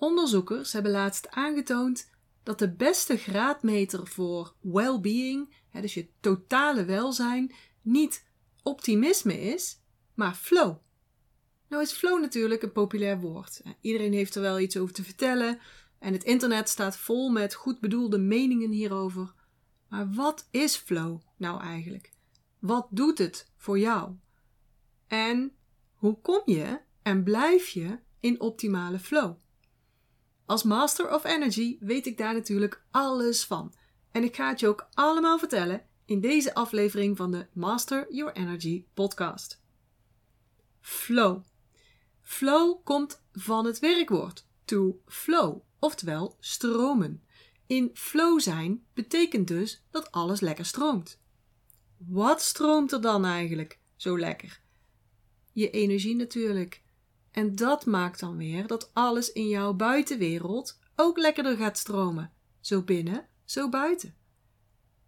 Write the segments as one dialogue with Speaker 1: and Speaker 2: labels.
Speaker 1: Onderzoekers hebben laatst aangetoond dat de beste graadmeter voor well-being, dus je totale welzijn, niet optimisme is, maar flow. Nou is flow natuurlijk een populair woord. Iedereen heeft er wel iets over te vertellen en het internet staat vol met goed bedoelde meningen hierover. Maar wat is flow nou eigenlijk? Wat doet het voor jou? En hoe kom je en blijf je in optimale flow? Als Master of Energy weet ik daar natuurlijk alles van. En ik ga het je ook allemaal vertellen in deze aflevering van de Master Your Energy podcast. Flow. Flow komt van het werkwoord to flow, oftewel stromen. In flow zijn betekent dus dat alles lekker stroomt. Wat stroomt er dan eigenlijk zo lekker? Je energie natuurlijk. En dat maakt dan weer dat alles in jouw buitenwereld ook lekkerder gaat stromen. Zo binnen, zo buiten.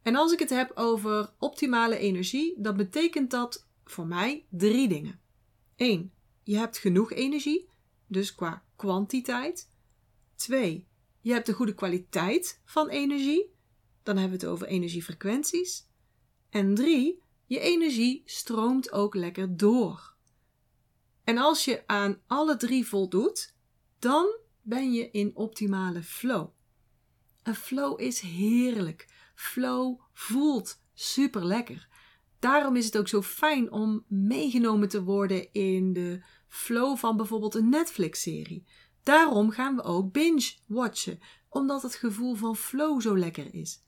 Speaker 1: En als ik het heb over optimale energie, dan betekent dat voor mij drie dingen. 1. Je hebt genoeg energie, dus qua kwantiteit. 2. Je hebt de goede kwaliteit van energie. Dan hebben we het over energiefrequenties. En 3. Je energie stroomt ook lekker door. En als je aan alle drie voldoet, dan ben je in optimale flow. Een flow is heerlijk. Flow voelt super lekker. Daarom is het ook zo fijn om meegenomen te worden in de flow van bijvoorbeeld een Netflix-serie. Daarom gaan we ook binge-watchen, omdat het gevoel van flow zo lekker is.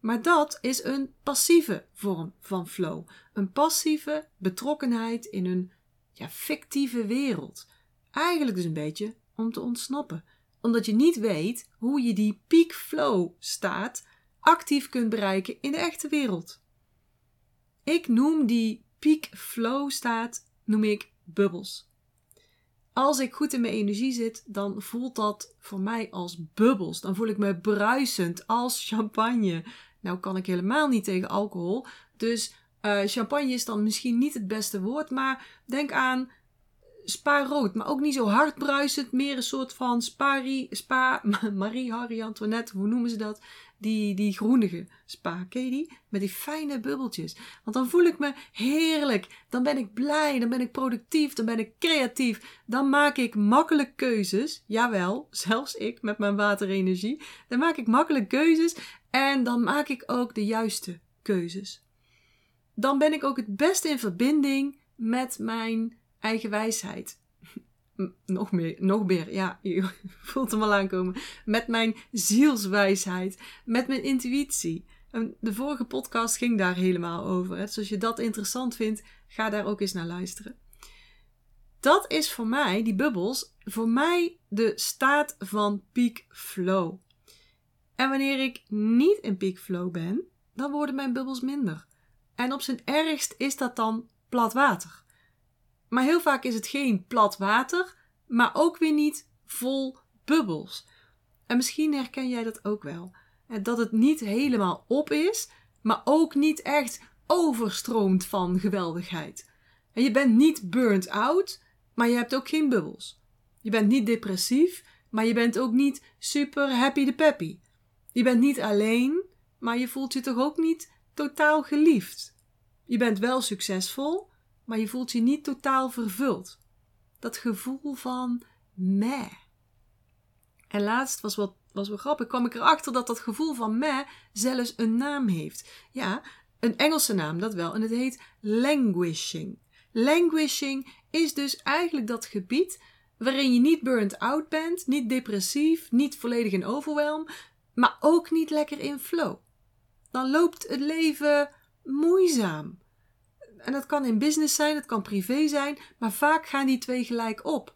Speaker 1: Maar dat is een passieve vorm van flow. Een passieve betrokkenheid in een ja, fictieve wereld. Eigenlijk dus een beetje om te ontsnappen. Omdat je niet weet hoe je die peak flow staat actief kunt bereiken in de echte wereld. Ik noem die peak flow staat, noem ik bubbels. Als ik goed in mijn energie zit, dan voelt dat voor mij als bubbels. Dan voel ik me bruisend als champagne. Nou kan ik helemaal niet tegen alcohol. Dus uh, champagne is dan misschien niet het beste woord, maar denk aan spa rood, maar ook niet zo hard bruisend, meer een soort van spari, spa, Marie, Harry, Antoinette, hoe noemen ze dat? Die, die groenige spa, ken die? Met die fijne bubbeltjes. Want dan voel ik me heerlijk, dan ben ik blij, dan ben ik productief, dan ben ik creatief, dan maak ik makkelijk keuzes, jawel, zelfs ik met mijn waterenergie, dan maak ik makkelijk keuzes en dan maak ik ook de juiste keuzes dan ben ik ook het beste in verbinding met mijn eigen wijsheid. nog meer, nog meer, ja, je voelt hem al aankomen. Met mijn zielswijsheid, met mijn intuïtie. de vorige podcast ging daar helemaal over. Dus als je dat interessant vindt, ga daar ook eens naar luisteren. Dat is voor mij, die bubbels, voor mij de staat van peak flow. En wanneer ik niet in peak flow ben, dan worden mijn bubbels minder. En op zijn ergst is dat dan plat water. Maar heel vaak is het geen plat water, maar ook weer niet vol bubbels. En misschien herken jij dat ook wel. Dat het niet helemaal op is, maar ook niet echt overstroomt van geweldigheid. En je bent niet burnt out, maar je hebt ook geen bubbels. Je bent niet depressief, maar je bent ook niet super happy de peppy. Je bent niet alleen, maar je voelt je toch ook niet totaal geliefd. Je bent wel succesvol, maar je voelt je niet totaal vervuld. Dat gevoel van meh. En laatst was wat was wel grappig, kwam ik erachter dat dat gevoel van meh zelfs een naam heeft. Ja, een Engelse naam dat wel, en het heet languishing. Languishing is dus eigenlijk dat gebied waarin je niet burnt out bent, niet depressief, niet volledig in overwhelm, maar ook niet lekker in flow dan loopt het leven moeizaam. En dat kan in business zijn, het kan privé zijn, maar vaak gaan die twee gelijk op.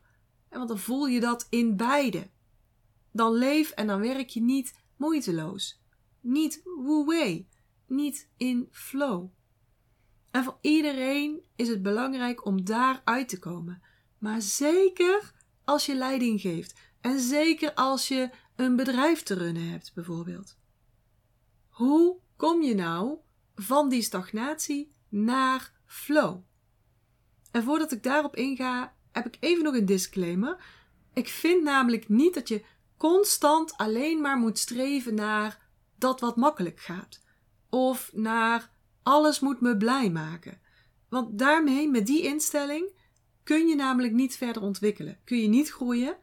Speaker 1: En want dan voel je dat in beide. Dan leef en dan werk je niet moeiteloos. Niet wu Niet in flow. En voor iedereen is het belangrijk om daar uit te komen. Maar zeker als je leiding geeft. En zeker als je een bedrijf te runnen hebt, bijvoorbeeld. Hoe kom je nou van die stagnatie naar flow? En voordat ik daarop inga, heb ik even nog een disclaimer. Ik vind namelijk niet dat je constant alleen maar moet streven naar dat wat makkelijk gaat. Of naar alles moet me blij maken. Want daarmee, met die instelling, kun je namelijk niet verder ontwikkelen. Kun je niet groeien.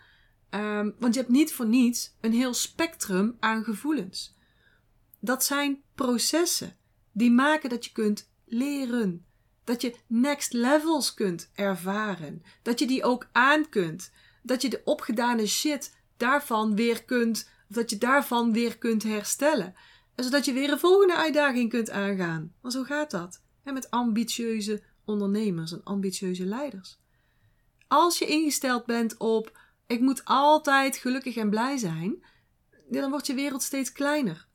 Speaker 1: Um, want je hebt niet voor niets een heel spectrum aan gevoelens. Dat zijn processen die maken dat je kunt leren. Dat je next levels kunt ervaren. Dat je die ook aan kunt. Dat je de opgedane shit daarvan weer kunt, dat je daarvan weer kunt herstellen. Zodat je weer een volgende uitdaging kunt aangaan. Want zo gaat dat. Met ambitieuze ondernemers en ambitieuze leiders. Als je ingesteld bent op ik moet altijd gelukkig en blij zijn, dan wordt je wereld steeds kleiner.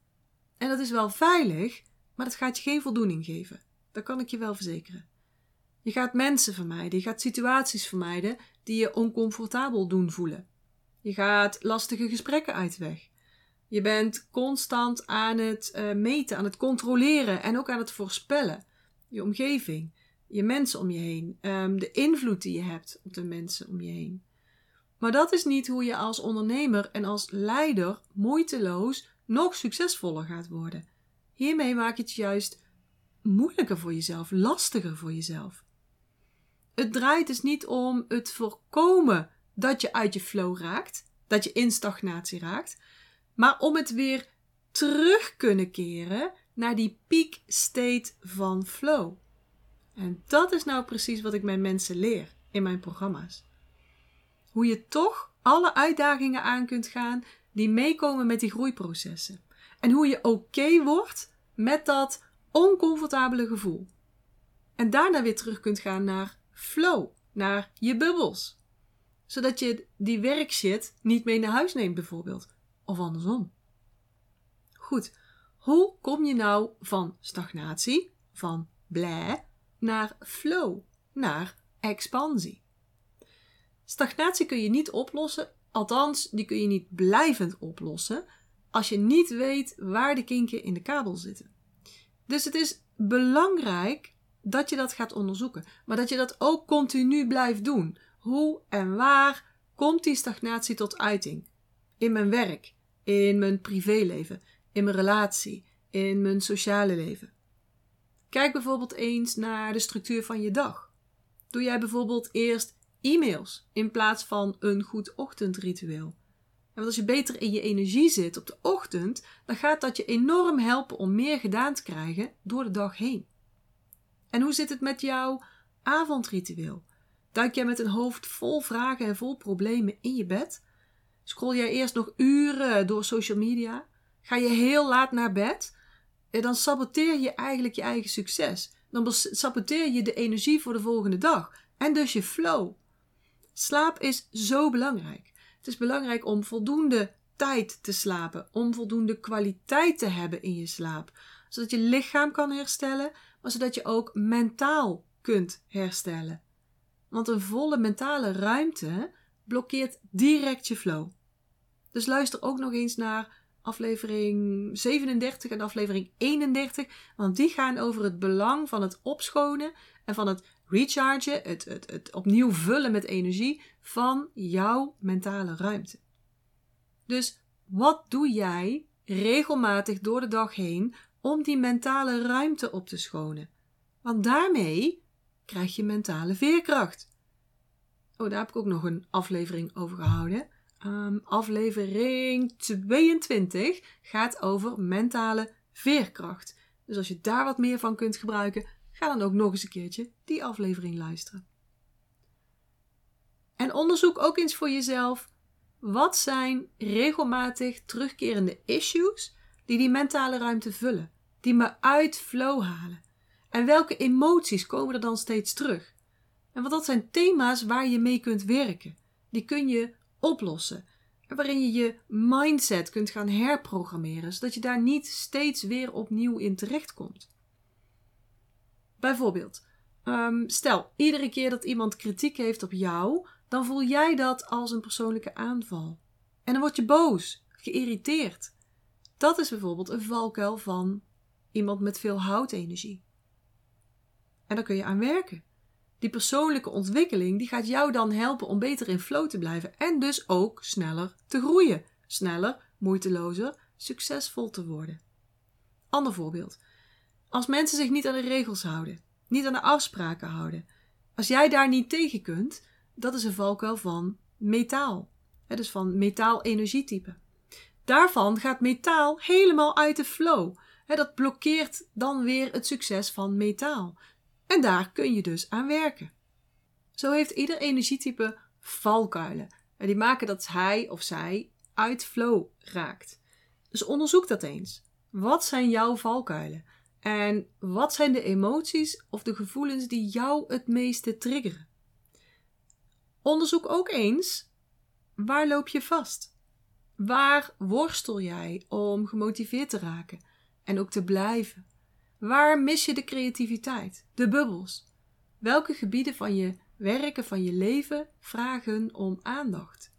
Speaker 1: En dat is wel veilig, maar dat gaat je geen voldoening geven. Dat kan ik je wel verzekeren. Je gaat mensen vermijden, je gaat situaties vermijden die je oncomfortabel doen voelen. Je gaat lastige gesprekken uit weg. Je bent constant aan het uh, meten, aan het controleren en ook aan het voorspellen. Je omgeving, je mensen om je heen, um, de invloed die je hebt op de mensen om je heen. Maar dat is niet hoe je als ondernemer en als leider moeiteloos nog succesvoller gaat worden. Hiermee maak je het juist moeilijker voor jezelf, lastiger voor jezelf. Het draait dus niet om het voorkomen dat je uit je flow raakt, dat je in stagnatie raakt, maar om het weer terug kunnen keren naar die peak state van flow. En dat is nou precies wat ik mijn mensen leer in mijn programma's. Hoe je toch alle uitdagingen aan kunt gaan die meekomen met die groeiprocessen. En hoe je oké wordt met dat oncomfortabele gevoel. En daarna weer terug kunt gaan naar flow, naar je bubbels. Zodat je die werkshit niet mee naar huis neemt, bijvoorbeeld. Of andersom. Goed, hoe kom je nou van stagnatie, van blij, naar flow, naar expansie? Stagnatie kun je niet oplossen, althans, die kun je niet blijvend oplossen, als je niet weet waar de kinken in de kabel zitten. Dus het is belangrijk dat je dat gaat onderzoeken, maar dat je dat ook continu blijft doen. Hoe en waar komt die stagnatie tot uiting? In mijn werk, in mijn privéleven, in mijn relatie, in mijn sociale leven. Kijk bijvoorbeeld eens naar de structuur van je dag. Doe jij bijvoorbeeld eerst e-mails in plaats van een goed ochtendritueel? En want als je beter in je energie zit op de ochtend, dan gaat dat je enorm helpen om meer gedaan te krijgen door de dag heen. En hoe zit het met jouw avondritueel? Duik jij met een hoofd vol vragen en vol problemen in je bed? Scroll jij eerst nog uren door social media? Ga je heel laat naar bed? En dan saboteer je eigenlijk je eigen succes. Dan saboteer je de energie voor de volgende dag. En dus je flow. Slaap is zo belangrijk. Het is belangrijk om voldoende tijd te slapen, om voldoende kwaliteit te hebben in je slaap, zodat je lichaam kan herstellen, maar zodat je ook mentaal kunt herstellen. Want een volle mentale ruimte blokkeert direct je flow. Dus luister ook nog eens naar aflevering 37 en aflevering 31, want die gaan over het belang van het opschonen en van het rechargen, het, het, het opnieuw vullen met energie van jouw mentale ruimte. Dus wat doe jij regelmatig door de dag heen om die mentale ruimte op te schonen? Want daarmee krijg je mentale veerkracht. Oh, daar heb ik ook nog een aflevering over gehouden. Um, aflevering 22 gaat over mentale veerkracht. Dus als je daar wat meer van kunt gebruiken, ga dan ook nog eens een keertje die aflevering luisteren. En onderzoek ook eens voor jezelf wat zijn regelmatig terugkerende issues die die mentale ruimte vullen, die me uit flow halen. En welke emoties komen er dan steeds terug? En wat dat zijn thema's waar je mee kunt werken. Die kun je oplossen. Waarin je je mindset kunt gaan herprogrammeren, zodat je daar niet steeds weer opnieuw in terechtkomt. Bijvoorbeeld, um, stel, iedere keer dat iemand kritiek heeft op jou, dan voel jij dat als een persoonlijke aanval. En dan word je boos, geïrriteerd. Dat is bijvoorbeeld een valkuil van iemand met veel houtenergie. En daar kun je aan werken. Die persoonlijke ontwikkeling die gaat jou dan helpen om beter in flow te blijven en dus ook sneller te groeien. Sneller, moeitelozer, succesvol te worden. Ander voorbeeld. Als mensen zich niet aan de regels houden, niet aan de afspraken houden, als jij daar niet tegen kunt, dat is een valkuil van metaal. Dus van metaal-energietype. Daarvan gaat metaal helemaal uit de flow. Dat blokkeert dan weer het succes van metaal. En daar kun je dus aan werken. Zo heeft ieder energietype valkuilen. En die maken dat hij of zij uit flow raakt. Dus onderzoek dat eens. Wat zijn jouw valkuilen? En wat zijn de emoties of de gevoelens die jou het meeste triggeren? Onderzoek ook eens waar loop je vast? Waar worstel jij om gemotiveerd te raken en ook te blijven? Waar mis je de creativiteit, de bubbels? Welke gebieden van je werken, van je leven vragen om aandacht?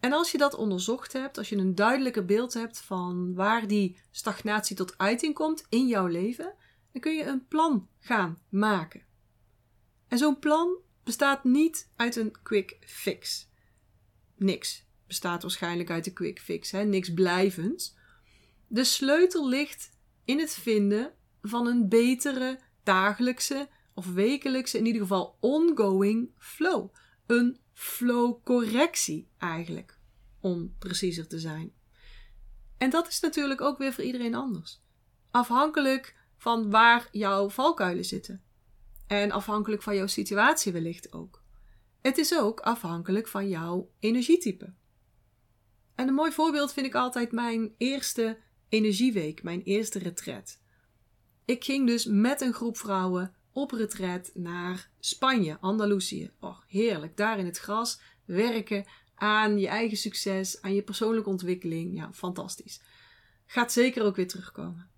Speaker 1: En als je dat onderzocht hebt, als je een duidelijker beeld hebt van waar die stagnatie tot uiting komt in jouw leven, dan kun je een plan gaan maken. En zo'n plan bestaat niet uit een quick fix. Niks bestaat waarschijnlijk uit een quick fix, hè? niks blijvends. De sleutel ligt in het vinden van een betere dagelijkse of wekelijkse, in ieder geval ongoing flow. Een flow-correctie eigenlijk, om preciezer te zijn. En dat is natuurlijk ook weer voor iedereen anders. Afhankelijk van waar jouw valkuilen zitten. En afhankelijk van jouw situatie wellicht ook. Het is ook afhankelijk van jouw energietype. En een mooi voorbeeld vind ik altijd mijn eerste energieweek, mijn eerste retret. Ik ging dus met een groep vrouwen op retret naar Spanje, Andalusië. Oh, heerlijk. Daar in het gras werken aan je eigen succes, aan je persoonlijke ontwikkeling. Ja, fantastisch. Gaat zeker ook weer terugkomen.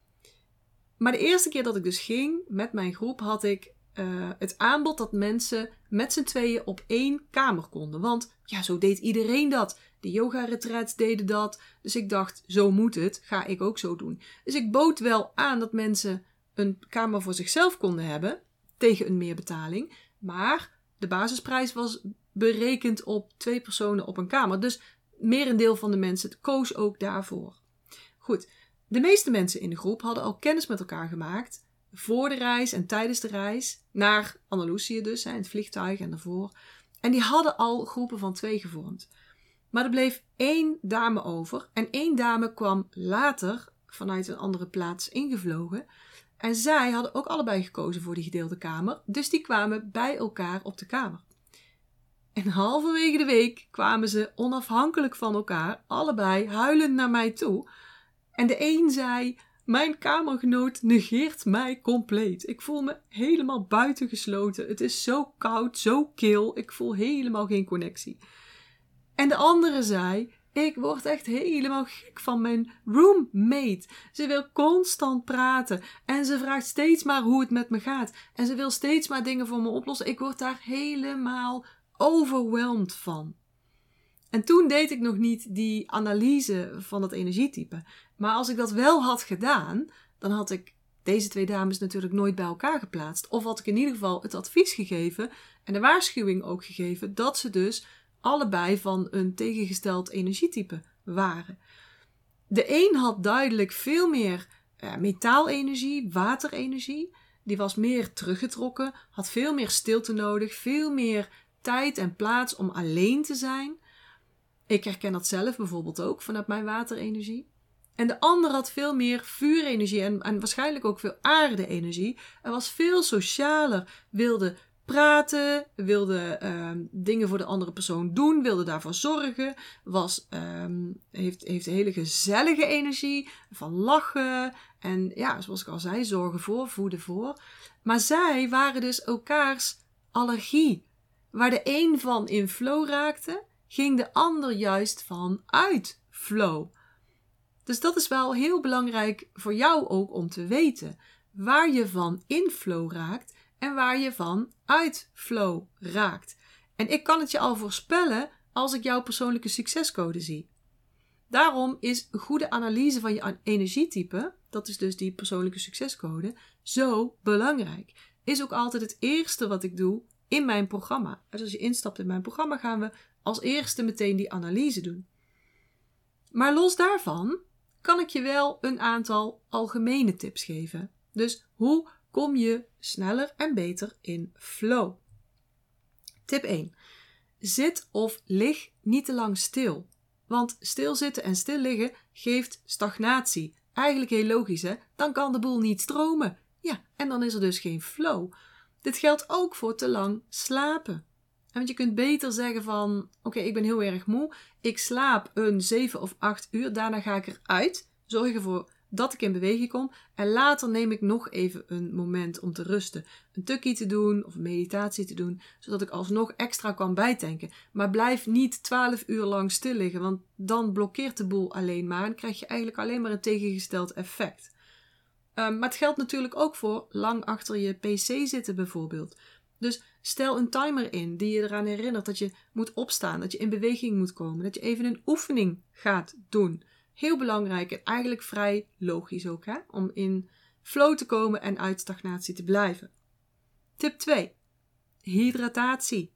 Speaker 1: Maar de eerste keer dat ik dus ging met mijn groep, had ik uh, het aanbod dat mensen met z'n tweeën op één kamer konden. Want ja, zo deed iedereen dat. De yoga-retrets deden dat. Dus ik dacht, zo moet het, ga ik ook zo doen. Dus ik bood wel aan dat mensen een kamer voor zichzelf konden hebben, tegen een meerbetaling. Maar de basisprijs was berekend op twee personen op een kamer. Dus merendeel van de mensen koos ook daarvoor. Goed, de meeste mensen in de groep hadden al kennis met elkaar gemaakt voor de reis en tijdens de reis naar Andalusië dus, in het vliegtuig en daarvoor. En die hadden al groepen van twee gevormd. Maar er bleef één dame over en één dame kwam later vanuit een andere plaats ingevlogen. En zij hadden ook allebei gekozen voor die gedeelde kamer, dus die kwamen bij elkaar op de kamer. En halverwege de week kwamen ze onafhankelijk van elkaar, allebei huilend naar mij toe. En de een zei: Mijn kamergenoot negeert mij compleet. Ik voel me helemaal buitengesloten. Het is zo koud, zo kil. Ik voel helemaal geen connectie. En de andere zei: Ik word echt helemaal gek van mijn roommate. Ze wil constant praten en ze vraagt steeds maar hoe het met me gaat. En ze wil steeds maar dingen voor me oplossen. Ik word daar helemaal overweldigd van. En toen deed ik nog niet die analyse van het energietype. Maar als ik dat wel had gedaan, dan had ik deze twee dames natuurlijk nooit bij elkaar geplaatst. Of had ik in ieder geval het advies gegeven en de waarschuwing ook gegeven dat ze dus allebei van een tegengesteld energietype waren. De een had duidelijk veel meer uh, metaalenergie, waterenergie. Die was meer teruggetrokken, had veel meer stilte nodig, veel meer tijd en plaats om alleen te zijn. Ik herken dat zelf bijvoorbeeld ook vanuit mijn waterenergie. En de ander had veel meer vuurenergie en, en waarschijnlijk ook veel aarde-energie. En was veel socialer, wilde praten, wilde um, dingen voor de andere persoon doen, wilde daarvoor zorgen, was, um, heeft, heeft een hele gezellige energie van lachen en ja, zoals ik al zei, zorgen voor, voeden voor. Maar zij waren dus elkaars allergie. Waar de een van in flow raakte, ging de ander juist van uit flow. Dus dat is wel heel belangrijk voor jou ook om te weten waar je van in flow raakt en waar je van uit flow raakt. En ik kan het je al voorspellen als ik jouw persoonlijke succescode zie. Daarom is goede analyse van je energietype, dat is dus die persoonlijke succescode, zo belangrijk. is ook altijd het eerste wat ik doe in mijn programma. Dus als je instapt in mijn programma, gaan we als eerste meteen die analyse doen. Maar los daarvan kan ik je wel een aantal algemene tips geven. Dus hoe kom je sneller en beter in flow? Tip 1. Zit of lig niet te lang stil. Want stilzitten en stil liggen geeft stagnatie. Eigenlijk heel logisch, hè? Dan kan de boel niet stromen. Ja, en dan is er dus geen flow. Dit geldt ook voor te lang slapen. Want je kunt beter zeggen van, oké, ik ben heel erg moe. Ik slaap een 7 of 8 uur. Daarna ga ik eruit. Zorg ervoor dat ik in beweging kom. En later neem ik nog even een moment om te rusten. Een tukkie te doen of meditatie te doen. Zodat ik alsnog extra kan bijtanken. Maar blijf niet 12 uur lang stil liggen. Want dan blokkeert de boel alleen maar. En krijg je eigenlijk alleen maar een tegengesteld effect. Um, maar het geldt natuurlijk ook voor lang achter je pc zitten bijvoorbeeld. Dus stel een timer in die je eraan herinnert dat je moet opstaan, dat je in beweging moet komen, dat je even een oefening gaat doen. Heel belangrijk en eigenlijk vrij logisch ook, hè? om in flow te komen en uit stagnatie te blijven. Tip 2. Hydratatie.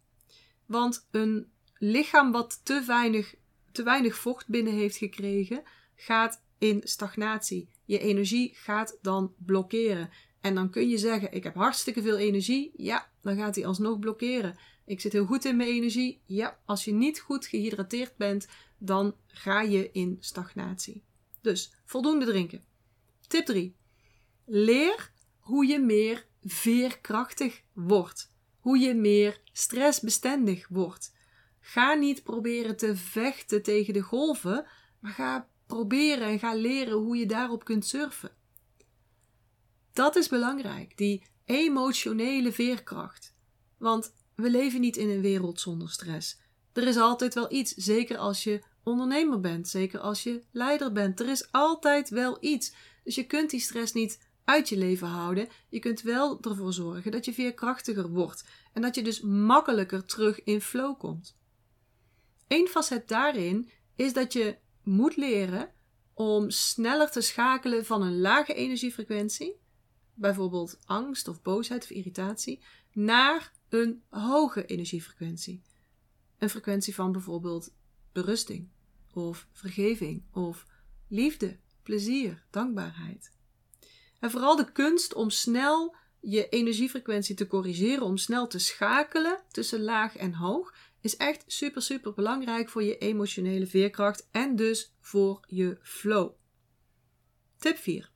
Speaker 1: Want een lichaam wat te weinig, te weinig vocht binnen heeft gekregen, gaat in stagnatie. Je energie gaat dan blokkeren. En dan kun je zeggen: Ik heb hartstikke veel energie. Ja, dan gaat hij alsnog blokkeren. Ik zit heel goed in mijn energie. Ja, als je niet goed gehydrateerd bent, dan ga je in stagnatie. Dus voldoende drinken. Tip 3. Leer hoe je meer veerkrachtig wordt. Hoe je meer stressbestendig wordt. Ga niet proberen te vechten tegen de golven, maar ga proberen en ga leren hoe je daarop kunt surfen. Dat is belangrijk, die emotionele veerkracht. Want we leven niet in een wereld zonder stress. Er is altijd wel iets, zeker als je ondernemer bent, zeker als je leider bent. Er is altijd wel iets. Dus je kunt die stress niet uit je leven houden. Je kunt wel ervoor zorgen dat je veerkrachtiger wordt en dat je dus makkelijker terug in flow komt. Eén facet daarin is dat je moet leren om sneller te schakelen van een lage energiefrequentie, bijvoorbeeld angst of boosheid of irritatie, naar een hoge energiefrequentie. Een frequentie van bijvoorbeeld berusting of vergeving of liefde, plezier, dankbaarheid. En vooral de kunst om snel je energiefrequentie te corrigeren, om snel te schakelen tussen laag en hoog, is echt super, super belangrijk voor je emotionele veerkracht en dus voor je flow. Tip 4.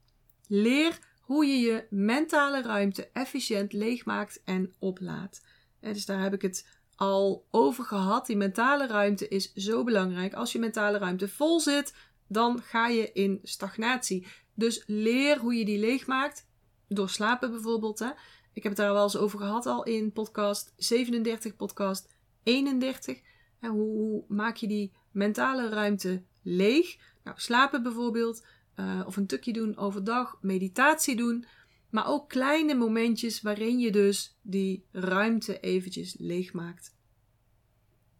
Speaker 1: Leer hoe je je mentale ruimte efficiënt leegmaakt en oplaadt. dus daar heb ik het al over gehad. Die mentale ruimte is zo belangrijk. Als je mentale ruimte vol zit, dan ga je in stagnatie. Dus leer hoe je die leegmaakt. Door slapen bijvoorbeeld. Hè. Ik heb het daar wel eens over gehad al in podcast 37, podcast 31. En hoe maak je die mentale ruimte leeg? Nou, slapen bijvoorbeeld, uh, of een tukje doen overdag, meditatie doen. Maar ook kleine momentjes waarin je dus die ruimte eventjes leeg maakt.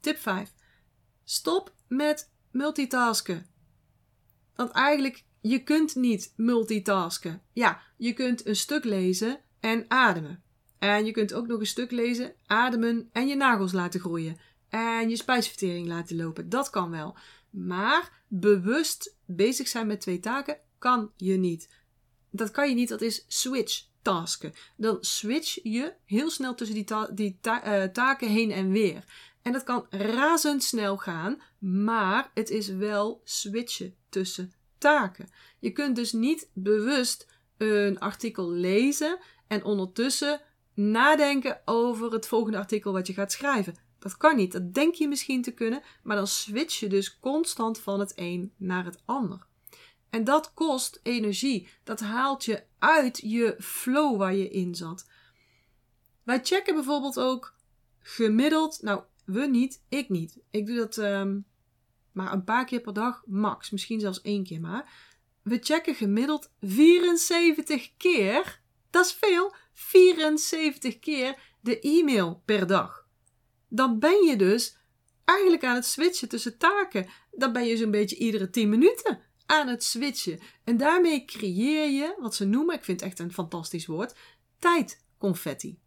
Speaker 1: Tip 5. Stop met multitasken. Want eigenlijk, je kunt niet multitasken. Ja, je kunt een stuk lezen en ademen. En je kunt ook nog een stuk lezen, ademen en je nagels laten groeien. En je spijsvertering laten lopen. Dat kan wel. Maar bewust bezig zijn met twee taken kan je niet. Dat kan je niet, dat is switch tasken. Dan switch je heel snel tussen die, die eh, taken heen en weer. En dat kan razendsnel gaan, maar het is wel switchen tussen taken. Je kunt dus niet bewust een artikel lezen en ondertussen nadenken over het volgende artikel wat je gaat schrijven. Dat kan niet. Dat denk je misschien te kunnen, maar dan switch je dus constant van het een naar het ander. En dat kost energie. Dat haalt je uit je flow waar je in zat. Wij checken bijvoorbeeld ook gemiddeld, nou we niet, ik niet. Ik doe dat um, maar een paar keer per dag, max. Misschien zelfs één keer maar. We checken gemiddeld 74 keer. Dat is veel. 74 keer de e-mail per dag. Dan ben je dus eigenlijk aan het switchen tussen taken. Dan ben je zo'n beetje iedere 10 minuten aan het switchen. En daarmee creëer je, wat ze noemen, ik vind het echt een fantastisch woord, tijd tijdconfetti.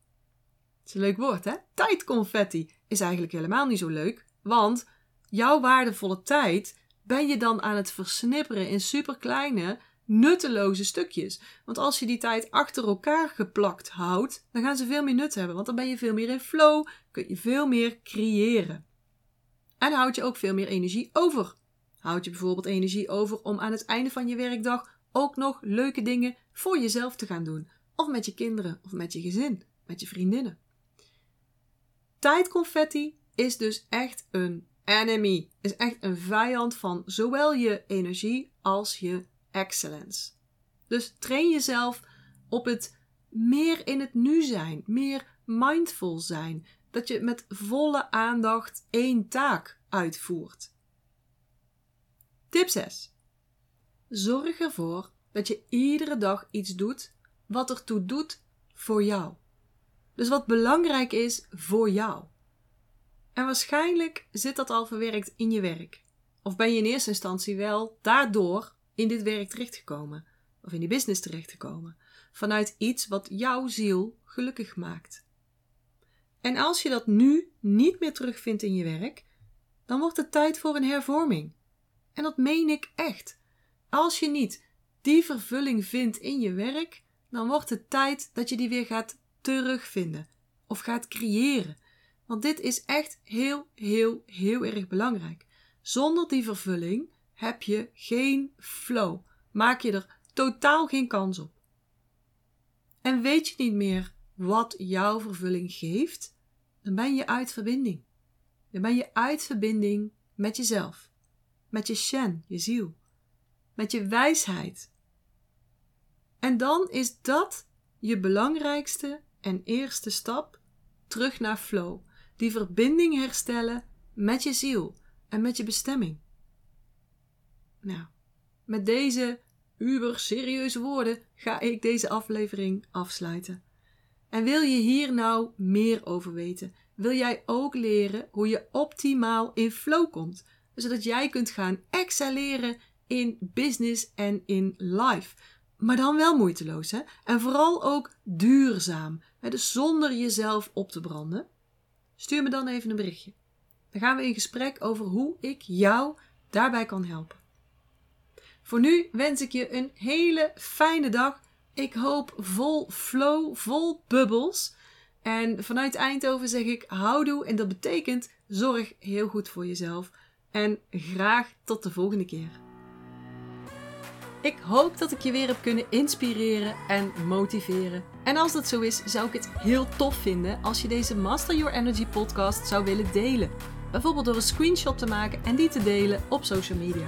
Speaker 1: Dat is een leuk woord, hè? Tijdconfetti is eigenlijk helemaal niet zo leuk, want jouw waardevolle tijd ben je dan aan het versnipperen in superkleine, nutteloze stukjes. Want als je die tijd achter elkaar geplakt houdt, dan gaan ze veel meer nut hebben, want dan ben je veel meer in flow, kun je veel meer creëren. En houd je ook veel meer energie over. Houd je bijvoorbeeld energie over om aan het einde van je werkdag ook nog leuke dingen voor jezelf te gaan doen. Of met je kinderen, of met je gezin, met je vriendinnen. Tijdconfetti is dus echt een enemy. Is echt een vijand van zowel je energie als je excellence. Dus train jezelf op het meer in het nu zijn, meer mindful zijn. Dat je met volle aandacht één taak uitvoert. Tip 6. Zorg ervoor dat je iedere dag iets doet wat ertoe doet voor jou. Dus wat belangrijk is voor jou. En waarschijnlijk zit dat al verwerkt in je werk. Of ben je in eerste instantie wel daardoor in dit werk terechtgekomen. Of in die business terechtgekomen. Vanuit iets wat jouw ziel gelukkig maakt. En als je dat nu niet meer terugvindt in je werk, dan wordt het tijd voor een hervorming. En dat meen ik echt. Als je niet die vervulling vindt in je werk, dan wordt het tijd dat je die weer gaat terugvinden of gaat creëren. Want dit is echt heel, heel, heel erg belangrijk. Zonder die vervulling heb je geen flow. Maak je er totaal geen kans op. En weet je niet meer wat jouw vervulling geeft, dan ben je uit verbinding. Dan ben je uit verbinding met jezelf, met je Shen, je ziel, met je wijsheid. En dan is dat je belangrijkste en eerste stap terug naar flow. Die verbinding herstellen met je ziel en met je bestemming. Nou, met deze uber serieuze woorden ga ik deze aflevering afsluiten. En wil je hier nou meer over weten? Wil jij ook leren hoe je optimaal in flow komt, zodat jij kunt gaan excelleren in business en in life? Maar dan wel moeiteloos, hè? En vooral ook duurzaam, hè? dus zonder jezelf op te branden. Stuur me dan even een berichtje. Dan gaan we in gesprek over hoe ik jou daarbij kan helpen. Voor nu wens ik je een hele fijne dag. Ik hoop vol flow, vol bubbels. En vanuit Eindhoven zeg ik houdoe en dat betekent zorg heel goed voor jezelf. En graag tot de volgende keer. Ik hoop dat ik je weer heb kunnen inspireren en motiveren. En als dat zo is, zou ik het heel tof vinden als je deze Master Your Energy podcast zou willen delen. Bijvoorbeeld door een screenshot te maken en die te delen op social media.